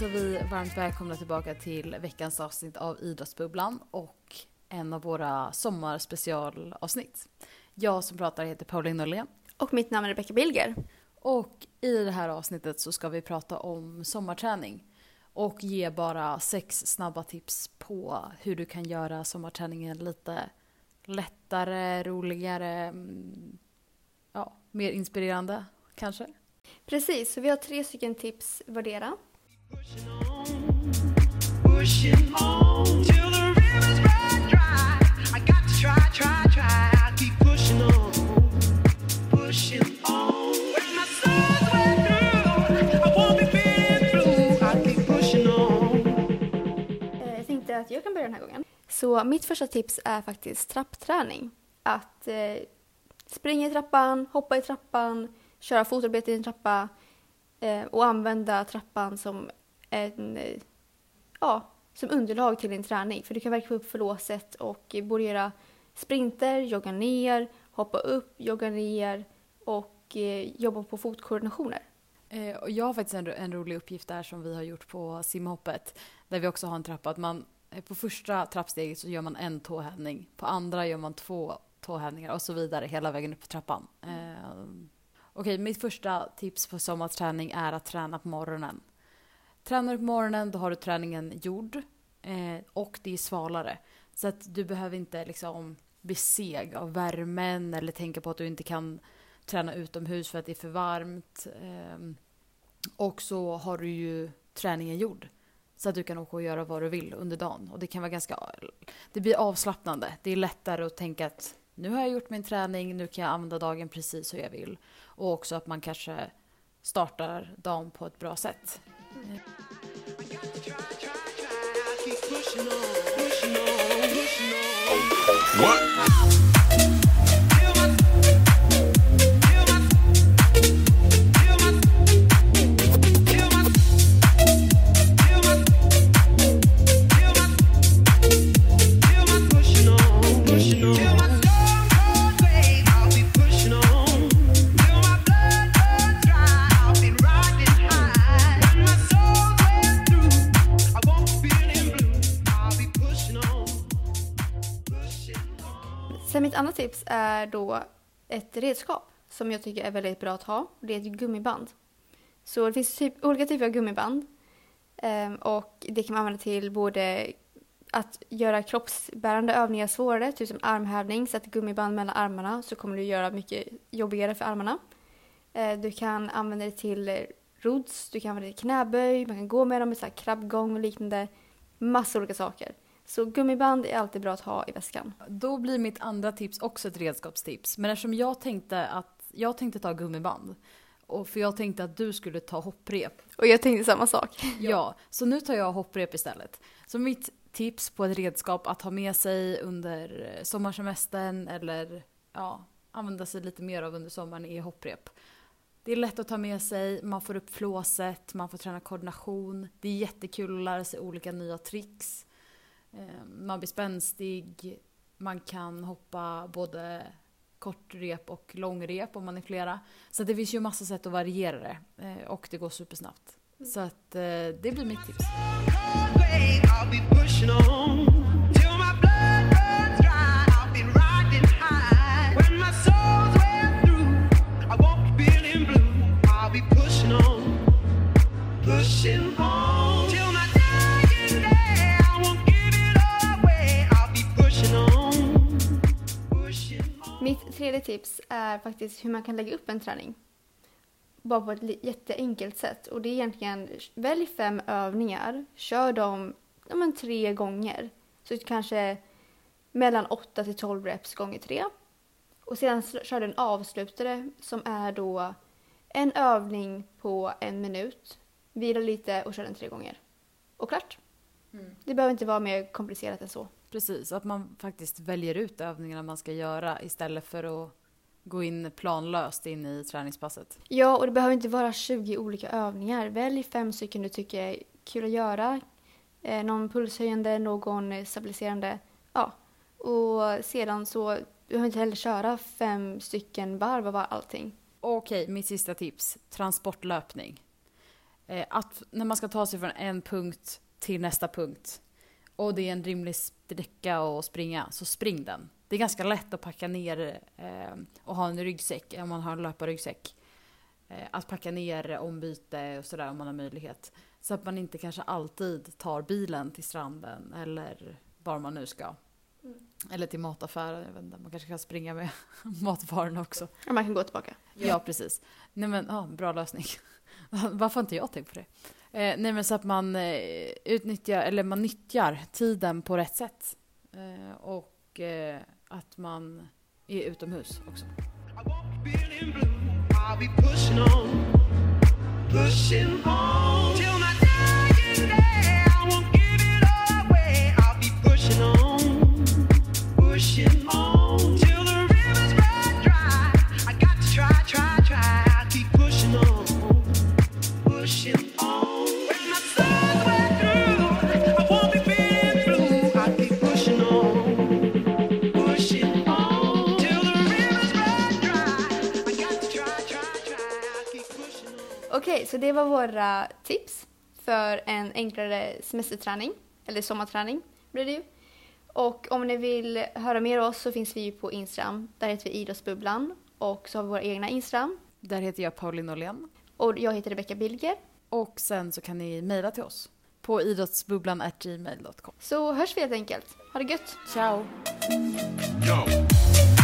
hälsar vi varmt välkomna tillbaka till veckans avsnitt av Idrottsbubblan och en av våra sommarspecialavsnitt. Jag som pratar heter Pauline Norlén. Och mitt namn är Rebecca Bilger. Och i det här avsnittet så ska vi prata om sommarträning och ge bara sex snabba tips på hur du kan göra sommarträningen lite lättare, roligare, mm, ja, mer inspirerande kanske. Precis, så vi har tre stycken tips vardera. Eh, jag tänkte att jag kan börja den här gången. Så mitt första tips är faktiskt trappträning. Att eh, springa i trappan, hoppa i trappan, köra fotarbete i en trappa eh, och använda trappan som en, eh, ja, som underlag till din träning. För du kan få upp förlåset och både göra sprinter, jogga ner, hoppa upp, jogga ner och eh, jobba på fotkoordinationer. Eh, och jag har faktiskt en, en rolig uppgift där som vi har gjort på simhoppet. Där vi också har en trappa. Att man, på första trappsteget så gör man en tåhävning. På andra gör man två tåhävningar och så vidare hela vägen upp för trappan. Eh, Okej, mitt första tips på sommarträning är att träna på morgonen. Tränar du på morgonen då har du träningen gjord eh, och det är svalare. Så att du behöver inte liksom bli seg av värmen eller tänka på att du inte kan träna utomhus för att det är för varmt. Eh, och så har du ju träningen gjord. Så att du kan åka och göra vad du vill under dagen. Och det kan vara ganska... Det blir avslappnande. Det är lättare att tänka att nu har jag gjort min träning, nu kan jag använda dagen precis hur jag vill. Och också att man kanske startar dagen på ett bra sätt. I Sen mitt andra tips är då ett redskap som jag tycker är väldigt bra att ha. Det är ett gummiband. Så det finns typ, olika typer av gummiband. Ehm, och det kan man använda till både att göra kroppsbärande övningar svårare, typ som armhävning, sätt gummiband mellan armarna så kommer du göra mycket jobbigare för armarna. Ehm, du kan använda det till rods, du kan använda det till knäböj, man kan gå med dem i så här krabbgång och liknande. Massa olika saker. Så gummiband är alltid bra att ha i väskan. Då blir mitt andra tips också ett redskapstips. Men eftersom jag tänkte att jag tänkte ta gummiband. Och för jag tänkte att du skulle ta hopprep. Och jag tänkte samma sak. Ja, så nu tar jag hopprep istället. Så mitt tips på ett redskap att ha med sig under sommarsemestern eller ja, använda sig lite mer av under sommaren är hopprep. Det är lätt att ta med sig, man får upp flåset, man får träna koordination. Det är jättekul att lära sig olika nya tricks. Eh, Man blir spänstig, man kan hoppa både kortrep och långrep om man är flera. Så det finns ju massa sätt att variera det eh, och det går supersnabbt. Så att eh, det blir mitt tips. Tredje tips är faktiskt hur man kan lägga upp en träning. Bara på ett jätteenkelt sätt. Och det är egentligen, välj fem övningar, kör dem ja, men, tre gånger. Så kanske mellan 8 till 12 reps gånger tre. Och sedan kör du en avslutare som är då en övning på en minut. Vila lite och kör den tre gånger. Och klart. Det behöver inte vara mer komplicerat än så. Precis, att man faktiskt väljer ut övningarna man ska göra istället för att gå in planlöst in i träningspasset. Ja, och det behöver inte vara 20 olika övningar. Välj fem stycken du tycker är kul att göra. Eh, någon pulshöjande, någon stabiliserande. Ja. Och sedan så, du behöver inte heller köra fem stycken varv av allting. Okej, mitt sista tips. Transportlöpning. Eh, att när man ska ta sig från en punkt till nästa punkt och det är en rimlig sträcka att springa, så spring den. Det är ganska lätt att packa ner eh, och ha en ryggsäck, om man har en löparryggsäck. Eh, att packa ner ombyte och sådär om man har möjlighet. Så att man inte kanske alltid tar bilen till stranden eller var man nu ska. Eller till mataffären, jag vet inte, man kanske kan springa med matvarorna också. Ja, man kan gå tillbaka. Ja, precis. Nej men, ja, bra lösning. Varför har inte jag tänkt på det? Eh, nej men så att man eh, utnyttjar, eller man nyttjar tiden på rätt sätt. Eh, och eh, att man är utomhus också. I won't pushing on, pushing on det var våra tips för en enklare semesterträning, eller sommarträning blir det ju. Och om ni vill höra mer av oss så finns vi ju på Instagram. Där heter vi Idrottsbubblan. Och så har vi våra egna Instagram. Där heter jag Pauline Norlén. Och jag heter Rebecca Bilger. Och sen så kan ni mejla till oss på idrottsbubblan gmail.com. Så hörs vi helt enkelt. Ha det gött! Ciao! Yo.